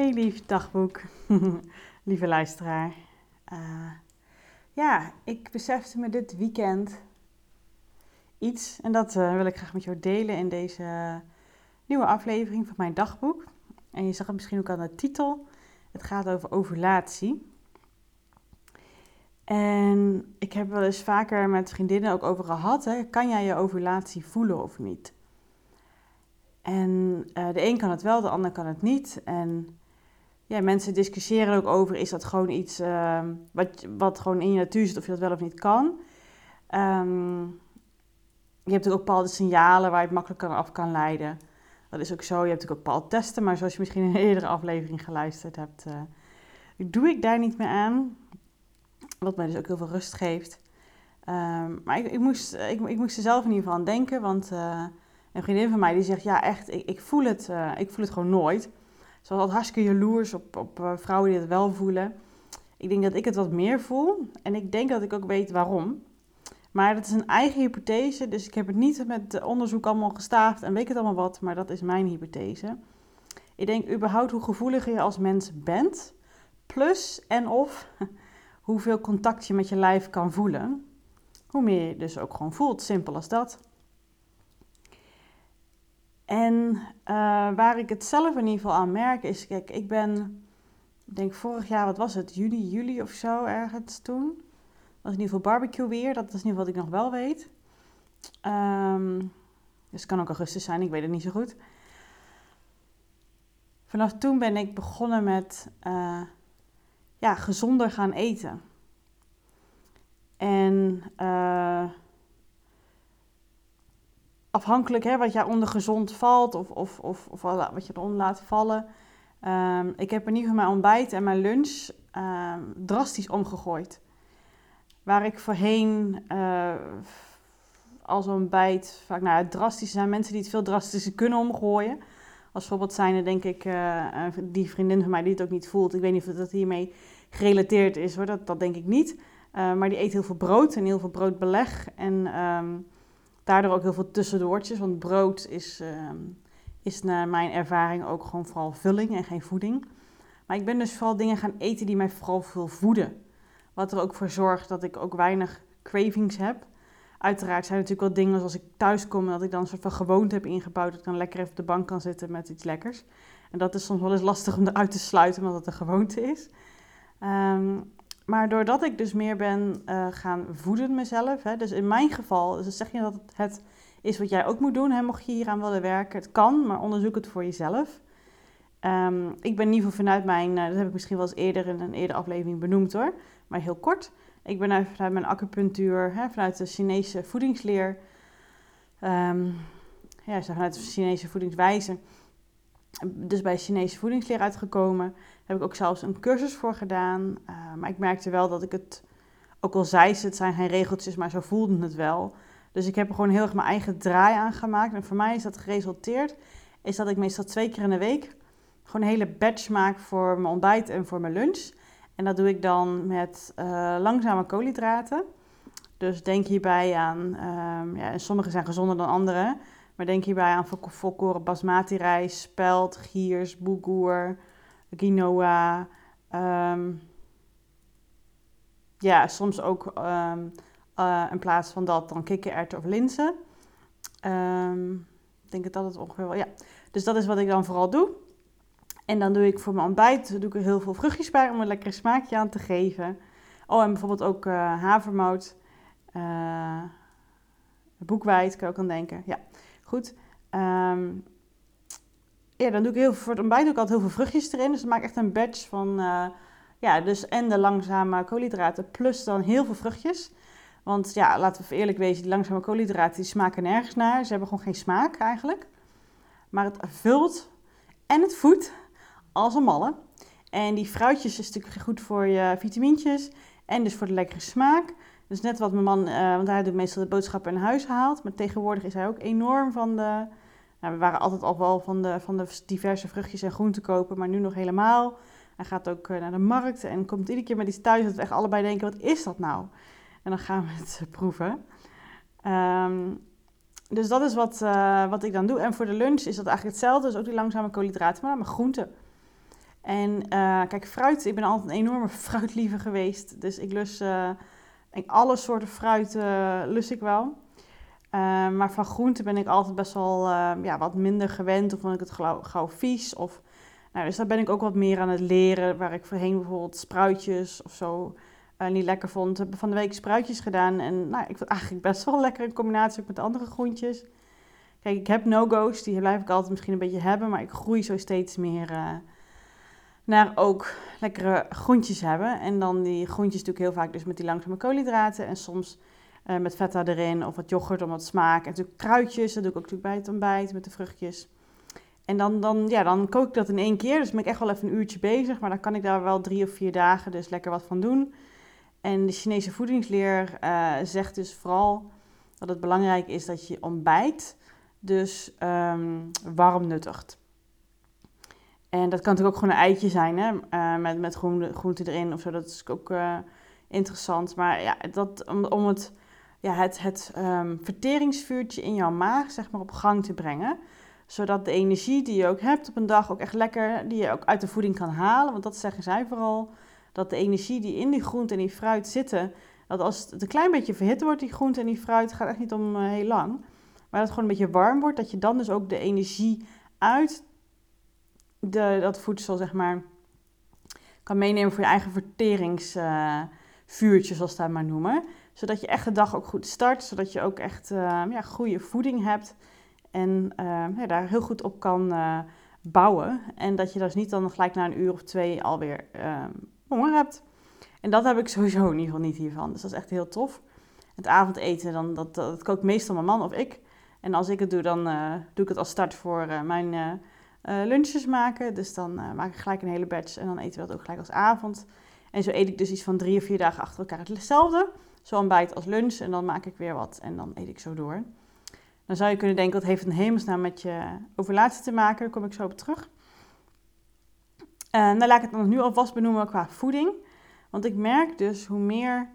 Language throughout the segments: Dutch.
Hey lief dagboek, lieve luisteraar. Uh, ja, ik besefte me dit weekend iets en dat uh, wil ik graag met jou delen in deze nieuwe aflevering van mijn dagboek. En je zag het misschien ook aan de titel. Het gaat over ovulatie. En ik heb wel eens vaker met vriendinnen ook over gehad. Hè, kan jij je ovulatie voelen of niet? En uh, de een kan het wel, de ander kan het niet. En ja, mensen discussiëren ook over, is dat gewoon iets uh, wat, wat gewoon in je natuur zit, of je dat wel of niet kan. Um, je hebt ook bepaalde signalen waar je het makkelijk af kan leiden. Dat is ook zo. Je hebt ook bepaalde testen, maar zoals je misschien in een eerdere aflevering geluisterd hebt, uh, doe ik daar niet meer aan. Wat mij dus ook heel veel rust geeft. Um, maar ik, ik, moest, ik, ik moest er zelf in ieder geval aan denken, want uh, een vriendin van mij die zegt, ja echt, ik, ik, voel, het, uh, ik voel het gewoon nooit. Ze was hartstikke jaloers op, op uh, vrouwen die het wel voelen. Ik denk dat ik het wat meer voel en ik denk dat ik ook weet waarom. Maar dat is een eigen hypothese, dus ik heb het niet met onderzoek allemaal gestaafd en weet het allemaal wat, maar dat is mijn hypothese. Ik denk überhaupt hoe gevoeliger je als mens bent, plus en of hoeveel contact je met je lijf kan voelen, hoe meer je dus ook gewoon voelt. Simpel als dat. En uh, waar ik het zelf in ieder geval aan merk is, kijk, ik ben, ik denk vorig jaar, wat was het, juni, juli of zo ergens toen. Was in ieder geval barbecue weer, dat is in ieder geval wat ik nog wel weet. Um, dus het kan ook augustus zijn, ik weet het niet zo goed. Vanaf toen ben ik begonnen met uh, ja, gezonder gaan eten. En uh, afhankelijk hè, wat jij onder gezond valt of, of, of, of wat je eronder laat vallen. Um, ik heb in ieder geval mijn ontbijt en mijn lunch um, drastisch omgegooid. Waar ik voorheen uh, als ontbijt vaak nou, drastisch zijn mensen die het veel drastischer kunnen omgooien. Als voorbeeld zijn er denk ik uh, die vriendin van mij die het ook niet voelt. Ik weet niet of dat hiermee gerelateerd is hoor, dat, dat denk ik niet. Uh, maar die eet heel veel brood en heel veel broodbeleg. En um, daardoor ook heel veel tussendoortjes. Want brood is, uh, is naar mijn ervaring ook gewoon vooral vulling en geen voeding. Maar ik ben dus vooral dingen gaan eten die mij vooral veel voeden. Wat er ook voor zorgt dat ik ook weinig cravings heb. Uiteraard zijn er natuurlijk wel dingen als ik thuis kom dat ik dan een soort van gewoonte heb ingebouwd. Dat ik dan lekker even op de bank kan zitten met iets lekkers. En dat is soms wel eens lastig om eruit te sluiten, omdat het een gewoonte is. Um, maar doordat ik dus meer ben uh, gaan voeden mezelf, hè, dus in mijn geval, dus zeg je dat het, is wat jij ook moet doen, hè, mocht je hieraan willen werken. Het kan, maar onderzoek het voor jezelf. Um, ik ben in ieder geval vanuit mijn, uh, dat heb ik misschien wel eens eerder in een eerdere aflevering benoemd hoor, maar heel kort. Ik ben vanuit mijn acupunctuur, hè, vanuit de Chinese voedingsleer, um, ja, vanuit de Chinese voedingswijze, dus bij Chinese voedingsleer uitgekomen heb ik ook zelfs een cursus voor gedaan. Uh, maar ik merkte wel dat ik het, ook al zei ze, het zijn geen regeltjes, maar zo voelde het wel. Dus ik heb er gewoon heel erg mijn eigen draai aan gemaakt. En voor mij is dat geresulteerd, is dat ik meestal twee keer in de week gewoon een hele batch maak voor mijn ontbijt en voor mijn lunch. En dat doe ik dan met uh, langzame koolhydraten. Dus denk hierbij aan, um, ja, sommige zijn gezonder dan andere. Maar denk hierbij aan volkoren basmati rijst, spelt, giers, boegoer, quinoa. Um, ja, soms ook um, uh, in plaats van dat dan kikkererwten of linzen. Um, ik denk dat het ongeveer wel, ja. Dus dat is wat ik dan vooral doe. En dan doe ik voor mijn ontbijt doe ik heel veel vruchtjes bij om een lekker smaakje aan te geven. Oh, en bijvoorbeeld ook uh, havermout. Uh, kan je ook aan denken. Ja, goed. Ja, dan doe ik heel veel, voor het ontbijt ik altijd heel veel vruchtjes erin. Dus dan maak ik echt een batch van, uh, ja, dus en de langzame koolhydraten plus dan heel veel vruchtjes. Want ja, laten we eerlijk wezen, die langzame koolhydraten die smaken nergens naar. Ze hebben gewoon geen smaak eigenlijk. Maar het vult en het voedt als een malle. En die fruitjes is natuurlijk goed voor je vitamintjes en dus voor de lekkere smaak. Dus net wat mijn man, uh, want hij doet meestal de boodschappen in huis haalt. Maar tegenwoordig is hij ook enorm van de nou, we waren altijd al wel van de, van de diverse vruchtjes en groenten kopen, maar nu nog helemaal. Hij gaat ook eh, naar de markt en komt iedere keer met iets thuis dat we echt allebei denken, wat is dat nou? En dan gaan we het proeven. Um, dus dat is wat, uh, wat ik dan doe. En voor de lunch is dat eigenlijk hetzelfde. Dus ook die langzame koolhydraten, maar met groenten. En kijk, fruit, ik ben altijd een enorme fruitliever geweest. Dus ik lus uh, alle soorten fruit lus ik wel. Maar van groenten ben ik altijd best wel ja, wat minder gewend. Of vond ik het gauw, vies. Of, nou, dus daar ben ik ook wat meer aan het leren. Waar ik voorheen bijvoorbeeld spruitjes of zo niet lekker vond. Heb van de week spruitjes gedaan. En nou, ik vond het eigenlijk best wel lekker in combinatie met andere groentjes. Kijk, ik heb no-go's. Die blijf ik altijd misschien een beetje hebben. Maar ik groei zo steeds meer naar ook lekkere groentjes hebben. En dan die groentjes natuurlijk heel vaak dus met die langzame koolhydraten en soms uh, met feta erin of wat yoghurt om wat smaak. En natuurlijk kruidjes, dat doe ik ook natuurlijk bij het ontbijt met de vruchtjes. En dan, dan, ja, dan kook ik dat in één keer, dus ben ik echt wel even een uurtje bezig. Maar dan kan ik daar wel drie of vier dagen dus lekker wat van doen. En de Chinese voedingsleer uh, zegt dus vooral dat het belangrijk is dat je ontbijt dus um, warm nuttigt. En dat kan natuurlijk ook gewoon een eitje zijn, hè? Uh, met, met groente, erin of zo. Dat is ook interessant. Maar ja, dat, om, om het, ja, het, het um, verteringsvuurtje in jouw maag zeg maar, op gang te brengen. Zodat de energie die je ook hebt op een dag ook echt lekker, die je ook uit de voeding kan halen. Want dat zeggen zij vooral, dat de energie die in die groente en die fruit zitten, dat als het een klein beetje verhit wordt, die groente en die fruit, gaat echt niet om uh, heel lang. Maar dat het gewoon een beetje warm wordt, dat je dan dus ook de energie uit de, dat voedsel, zeg maar, kan meenemen voor je eigen verteringsvuurtje, zoals dat maar noemen. Zodat je echt de dag ook goed start, zodat je ook echt uh, ja, goede voeding hebt en ja, daar heel goed op kan uh, bouwen. En dat je dus niet dan gelijk na een uur of twee alweer honger hebt. En dat heb ik sowieso in ieder geval niet hiervan. Dus dat is echt heel tof. Het avondeten, dan, dat, dat kookt meestal mijn man of ik. En als ik het doe, dan doe ik het als start voor mijn uh, lunches maken. Dus dan maak ik gelijk een hele batch en dan eten we dat ook gelijk als avond. En zo eet ik dus iets van drie of vier dagen achter elkaar hetzelfde. Zo ontbijt als lunch en dan maak ik weer wat en dan eet ik zo door. Dan zou je kunnen denken, dat heeft een hemelsnaam met je ovulatie te maken. Daar kom ik zo op terug. En dan laat ik het dan nu alvast benoemen qua voeding. Want ik merk dus hoe meer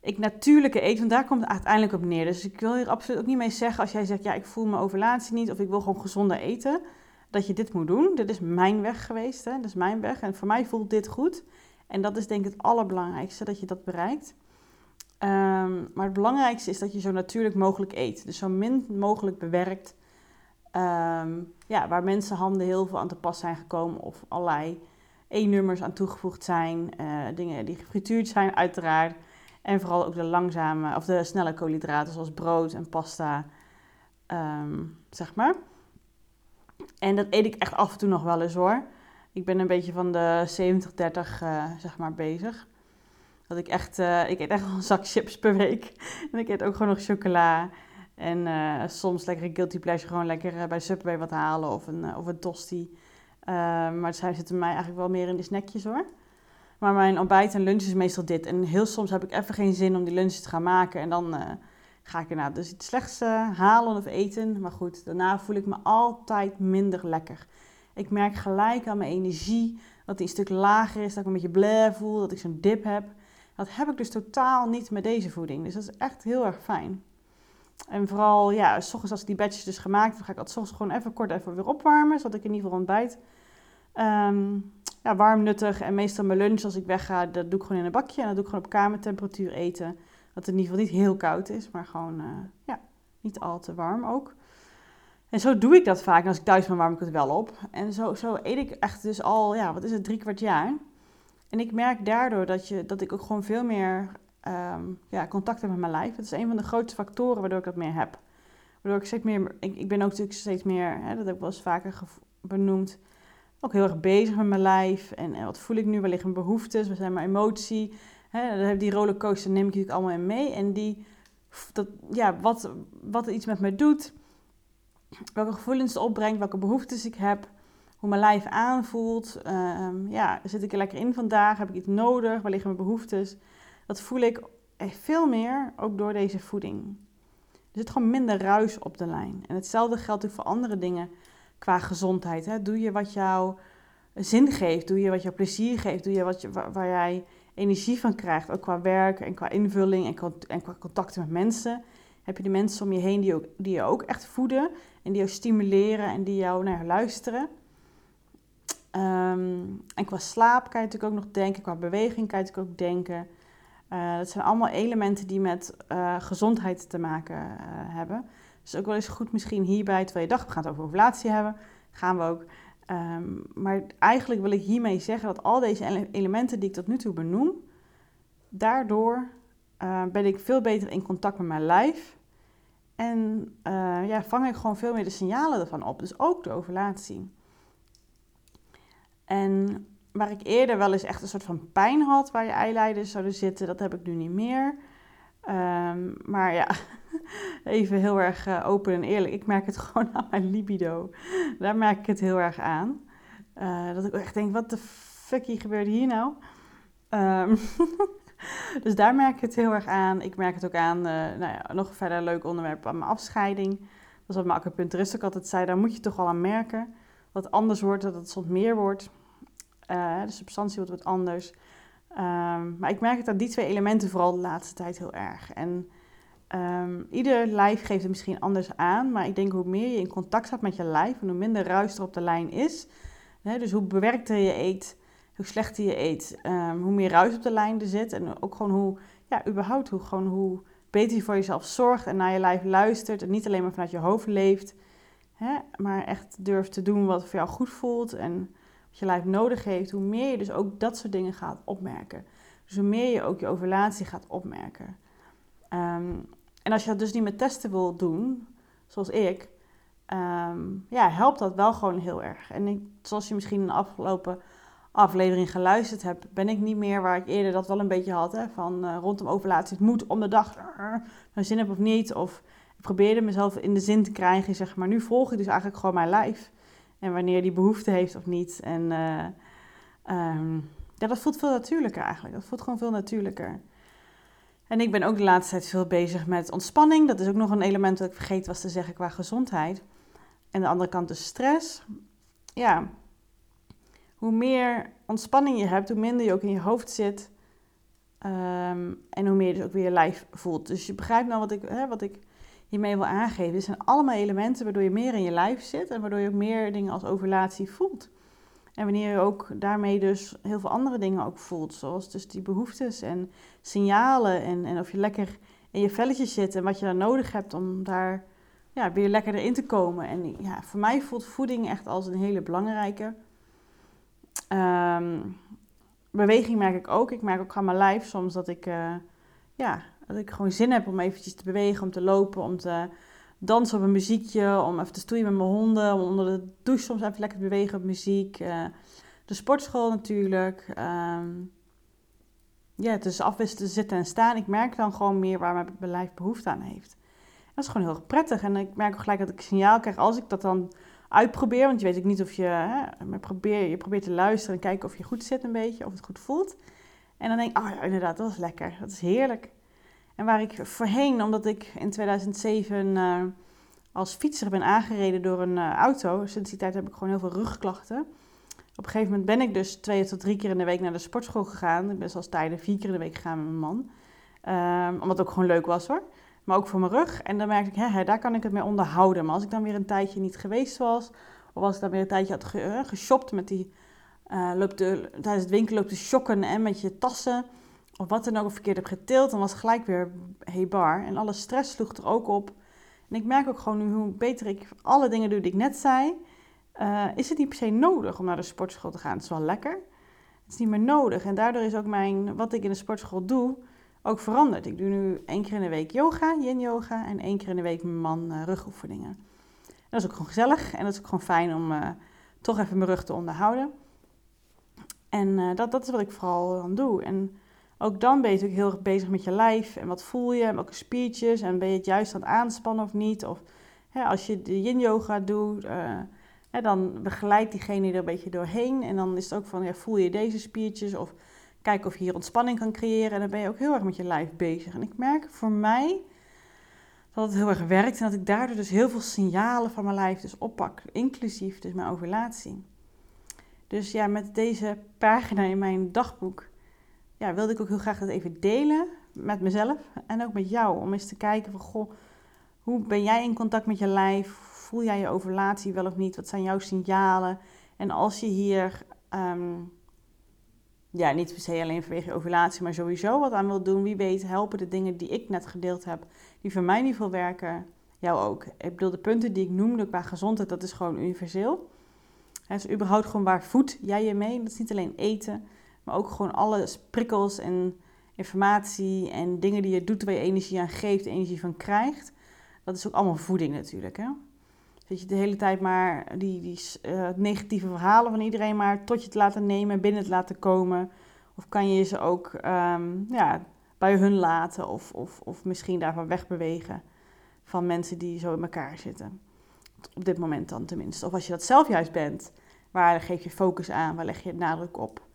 ik natuurlijke eet, want daar komt het uiteindelijk op neer. Dus ik wil hier absoluut ook niet mee zeggen als jij zegt, ja, ik voel mijn ovulatie niet of ik wil gewoon gezonder eten dat je dit moet doen. Dit is mijn weg geweest, hè? dat is mijn weg. En voor mij voelt dit goed. En dat is denk ik het allerbelangrijkste, dat je dat bereikt. Ehm, maar het belangrijkste is dat je zo natuurlijk mogelijk eet. Dus zo min mogelijk bewerkt. Ehm, ja, waar mensenhanden heel veel aan te pas zijn gekomen of allerlei E-nummers aan toegevoegd zijn. Uh, dingen die gefrituurd zijn, uiteraard. En vooral ook de langzame of de snelle koolhydraten zoals brood en pasta. Ehm, zeg maar. En dat eet ik echt af en toe nog wel eens hoor. Ik ben een beetje van de 70-30 uh, eh, zeg maar bezig. Dat ik echt, uh, ik eet echt een zak chips per week. en ik eet ook gewoon nog chocola. En uh, soms lekker een guilty pleasure, gewoon lekker bij Subway wat halen of een, of een tosti. maar zij zitten mij eigenlijk wel meer in de snackjes hoor. Maar mijn ontbijt en lunch is meestal dit. En heel soms heb ik even geen zin om die lunch te gaan maken. En dan ga ik erna dus iets slechts halen of eten. Maar goed, daarna voel ik me altijd minder lekker. Ik merk gelijk aan mijn energie dat die een stuk lager is, dat ik een beetje bleh voel, dat ik zo'n dip heb. Dat heb ik dus totaal niet met deze voeding. Dus dat is echt heel erg fijn. En vooral, ja, s ochtends als ik die batches dus gemaakt heb, ga ik altijd gewoon even kort even weer opwarmen. Zodat ik in ieder geval ontbijt um, ja, warm, nuttig. En meestal mijn lunch als ik wegga, dat doe ik gewoon in een bakje. En dat doe ik gewoon op kamertemperatuur eten. Dat het in ieder geval niet heel koud is, maar gewoon uh, ja, niet al te warm ook. En zo doe ik dat vaak. En als ik thuis ben, warm ik het wel op. En zo, zo eet ik echt dus al, ja, wat is het, drie kwart jaar. En ik merk daardoor dat, je, dat ik ook gewoon veel meer um, ja, contact heb met mijn lijf. Het is een van de grootste factoren waardoor ik dat meer heb. Waardoor ik steeds meer, ik, ik ben ook natuurlijk steeds meer, hè, dat heb ik wel eens vaker benoemd, ook heel erg bezig met mijn lijf. En, wat voel ik nu? Waar liggen mijn behoeftes? Waar zijn mijn emotie? Hè, die rollercoaster neem ik natuurlijk allemaal in mee. En die, dat, ja, wat, wat iets met me doet, welke gevoelens het opbrengt, welke behoeftes ik heb, hoe mijn lijf aanvoelt. Uh, ja, zit ik er lekker in vandaag? Heb ik iets nodig? Waar liggen mijn behoeftes? Dat voel ik veel meer ook door deze voeding. Er zit gewoon minder ruis op de lijn. En hetzelfde geldt ook voor andere dingen qua gezondheid. Hè? Doe je wat jou zin geeft? Doe je wat jou plezier geeft? Doe je wat je, waar, jij energie van krijgt, ook qua werk en qua invulling en, en qua contacten met mensen. Heb je de mensen om je heen die, ook, die je ook echt voeden en die jou stimuleren en die jou naar luisteren. Ehm, en qua slaap kan je natuurlijk ook nog denken, qua beweging kan je natuurlijk ook denken. Uh, dat zijn allemaal elementen die met uh, gezondheid te maken uh, hebben. Dus ook wel eens goed misschien hierbij, terwijl je dacht, we gaan het over ovulatie hebben, gaan we ook. Um, maar eigenlijk wil ik hiermee zeggen dat al deze elementen die ik tot nu toe benoem, daardoor ben ik veel beter in contact met mijn lijf. En ja, vang ik gewoon veel meer de signalen ervan op. Dus ook de ovulatie. En waar ik eerder wel eens echt een soort van pijn had waar je eileiders zouden zitten, dat heb ik nu niet meer. Um, maar ja, even heel erg uh, open en eerlijk. Ik merk het gewoon aan mijn libido. Daar merk ik het heel erg aan. Uh, dat ik echt denk, wat de fuck gebeurt hier nou? Um, dus daar merk ik het heel erg aan. Ik merk het ook aan, uh, nou ja, nog verder leuk onderwerp aan mijn afscheiding. Dat is wat mijn acupuncturist ook altijd zei, daar moet je toch wel aan merken. Dat anders wordt, dat het soms meer wordt. Uh, de substantie wordt wat anders. Um, maar ik merk het die twee elementen vooral de laatste tijd heel erg. En um, ieder lijf geeft het misschien anders aan. Maar ik denk hoe meer je in contact staat met je lijf en hoe minder ruis er op de lijn is. Hè, dus hoe bewerkter je eet, hoe slechter je eet, um, hoe meer ruis op de lijn er zit. En ook gewoon hoe, ja, überhaupt hoe, gewoon hoe beter je voor jezelf zorgt en naar je lijf luistert. En niet alleen maar vanuit je hoofd leeft. Hè, maar echt durft te doen wat voor jou goed voelt. En je lijf nodig heeft, hoe meer je dus ook dat soort dingen gaat opmerken. Dus hoe meer je ook je ovulatie gaat opmerken. Um, en als je dat dus niet met testen wil doen, zoals ik, um, ja, helpt dat wel gewoon heel erg. En ik, zoals je misschien in de afgelopen aflevering geluisterd hebt, ben ik niet meer waar ik eerder dat wel een beetje had. Hè, van uh, rondom ovulatie, het moet om de dag, uh, zin heb of niet. Of probeerde mezelf in de zin te krijgen, zeg maar. Nu volg ik dus eigenlijk gewoon mijn lijf. En wanneer die behoefte heeft of niet. En uh, um, ja, dat voelt veel natuurlijker eigenlijk. Dat voelt gewoon veel natuurlijker. En ik ben ook de laatste tijd veel bezig met ontspanning. Dat is ook nog een element dat ik vergeten was te zeggen qua gezondheid. En de andere kant dus stress. Ja, hoe meer ontspanning je hebt, hoe minder je ook in je hoofd zit. Um, en hoe meer je dus ook weer je lijf voelt. Dus je begrijpt nou wat ik, hè, wat ik hiermee wil aangeven. Dit zijn allemaal elementen waardoor je meer in je lijf zit en waardoor je ook meer dingen als ovulatie voelt. En wanneer je ook daarmee dus heel veel andere dingen ook voelt, zoals dus die behoeftes en signalen en, en of je lekker in je velletjes zit en wat je dan nodig hebt om daar ja, weer lekker erin te komen. En ja, voor mij voelt voeding echt als een hele belangrijke. Um, beweging merk ik ook. Ik merk ook aan mijn lijf soms dat ik uh, ja, dat ik gewoon zin heb om eventjes te bewegen, om te lopen, om te dansen op een muziekje, om even te stoeien met mijn honden, om onder de douche soms even lekker te bewegen op muziek. Uh, de sportschool natuurlijk. Um, ja, het is afwisselen zitten en staan. Ik merk dan gewoon meer waar mijn lijf behoefte aan heeft. dat is gewoon heel prettig. En ik merk ook gelijk dat ik signaal krijg als ik dat dan uitprobeer. Want je weet ook niet of je... Hè, maar probeer, je probeert te luisteren en kijken of je goed zit een beetje. Of het goed voelt. En dan denk ik, oh ja, inderdaad, dat is lekker. Dat is heerlijk. En waar ik voorheen, omdat ik in 2007 uh, eh, als fietser ben aangereden door een uh, auto, sinds die tijd heb ik gewoon heel veel rugklachten. Op een gegeven moment ben ik dus twee tot drie keer in de week naar de sportschool gegaan. Ik ben zelfs tijden vier keer in de week gegaan met mijn man. Um, omdat het ook gewoon leuk was hoor. Maar ook voor mijn rug. En dan merkte ik, hè, daar kan ik het mee onderhouden. Maar als ik dan weer een tijdje niet geweest was, of als ik dan weer een tijdje had ge uh, geshopt met die, uh, de, tijdens het winkel loopt te shocken en met je tassen of wat dan ook verkeerd heb getild, dan was het gelijk weer hey bar. En alle stress sloeg er ook op. En ik merk ook gewoon nu hoe beter ik alle dingen doe die ik net zei, uh, is het niet per se nodig om naar de sportschool te gaan. Het is wel lekker. Het is niet meer nodig. En daardoor is ook mijn, wat ik in de sportschool doe, ook veranderd. Ik doe nu één keer in de week yoga, yin yoga, en één keer in de week mijn man uh, rugoefeningen. dat is ook gewoon gezellig en dat is ook gewoon fijn om uh, toch even mijn rug te onderhouden. En dat, dat is wat ik vooral dan doe. En ook dan ben je natuurlijk heel erg bezig met je lijf en wat voel je en welke spiertjes en ben je het juist aan het aanspannen of niet. Of hè, als je de yin yoga doet, uh, hè, dan begeleidt diegene er een beetje doorheen. En dan is het ook van, ja, voel je deze spiertjes of kijk of je hier ontspanning kan creëren. En dan ben je ook heel erg met je lijf bezig. En ik merk voor mij dat het heel erg werkt en dat ik daardoor dus heel veel signalen van mijn lijf dus oppak, inclusief dus mijn ovulatie. Dus ja, met deze pagina in mijn dagboek ja, wilde ik ook heel graag dat even delen met mezelf en ook met jou. Om eens te kijken van, goh, hoe ben jij in contact met je lijf? Voel jij je ovulatie wel of niet? Wat zijn jouw signalen? En als je hier, ehm, ja, niet per se alleen vanwege ovulatie, maar sowieso wat aan wilt doen, wie weet helpen de dingen die ik net gedeeld heb, die voor mij niet veel werken, jou ook. Ik bedoel, de punten die ik noemde qua gezondheid, dat is gewoon universeel. Het is überhaupt gewoon waar voed jij je mee. Dat is niet alleen eten, maar ook gewoon alle prikkels en informatie en dingen die je doet waar je energie aan geeft, energie van krijgt. Dat is ook allemaal voeding natuurlijk. Hè? Dat je de hele tijd maar die, die uh, negatieve verhalen van iedereen maar tot je te laten nemen en binnen te laten komen. Of kan je ze ook um, ja, bij hun laten of, of, of misschien daarvan wegbewegen van mensen die zo in elkaar zitten. Op dit moment dan tenminste. Of als je dat zelf juist bent, waar geef je focus aan, waar leg je nadruk op.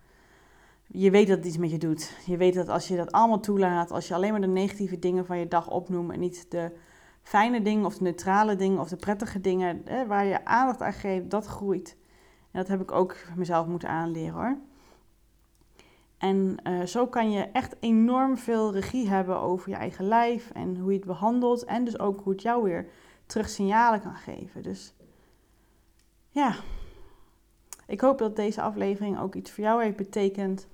Je weet dat het iets met je doet. Je weet dat als je dat allemaal toelaat, als je alleen maar de negatieve dingen van je dag opnoemt en niet de fijne dingen of de neutrale dingen of de prettige dingen waar je aandacht aan geeft, dat groeit. En dat heb ik ook mezelf moeten aanleren hoor. En uh, zo kan je echt enorm veel regie hebben over je eigen lijf en hoe je het behandelt. En dus ook hoe het jou weer terug signalen kan geven. Dus ja, ik hoop dat deze aflevering ook iets voor jou heeft betekend.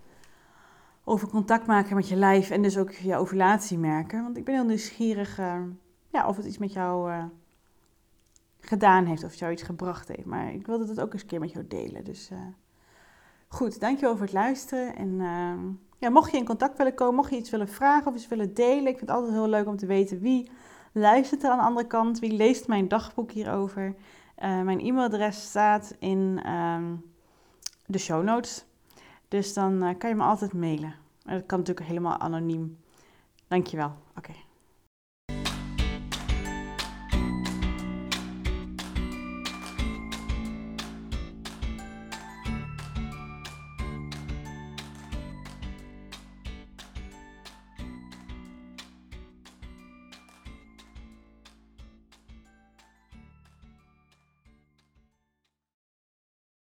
Over contact maken met je lijf en dus ook je ovulatie merken. Want ik ben heel nieuwsgierig uh, ja, of het iets met jou uh, gedaan heeft of jou iets gebracht heeft. Maar ik wilde het ook eens een keer met jou delen. Dus Goed, dankjewel voor het luisteren. En ehm, ja, mocht je in contact willen komen, mocht je iets willen vragen of iets willen delen. Ik vind het altijd heel leuk om te weten wie luistert er aan de andere kant. Wie leest mijn dagboek hierover. Uh, mijn e-mailadres staat in ehm, de show notes. Dus dan uh, kan je me altijd mailen. Dat kan natuurlijk helemaal anoniem. Dankjewel. Oké.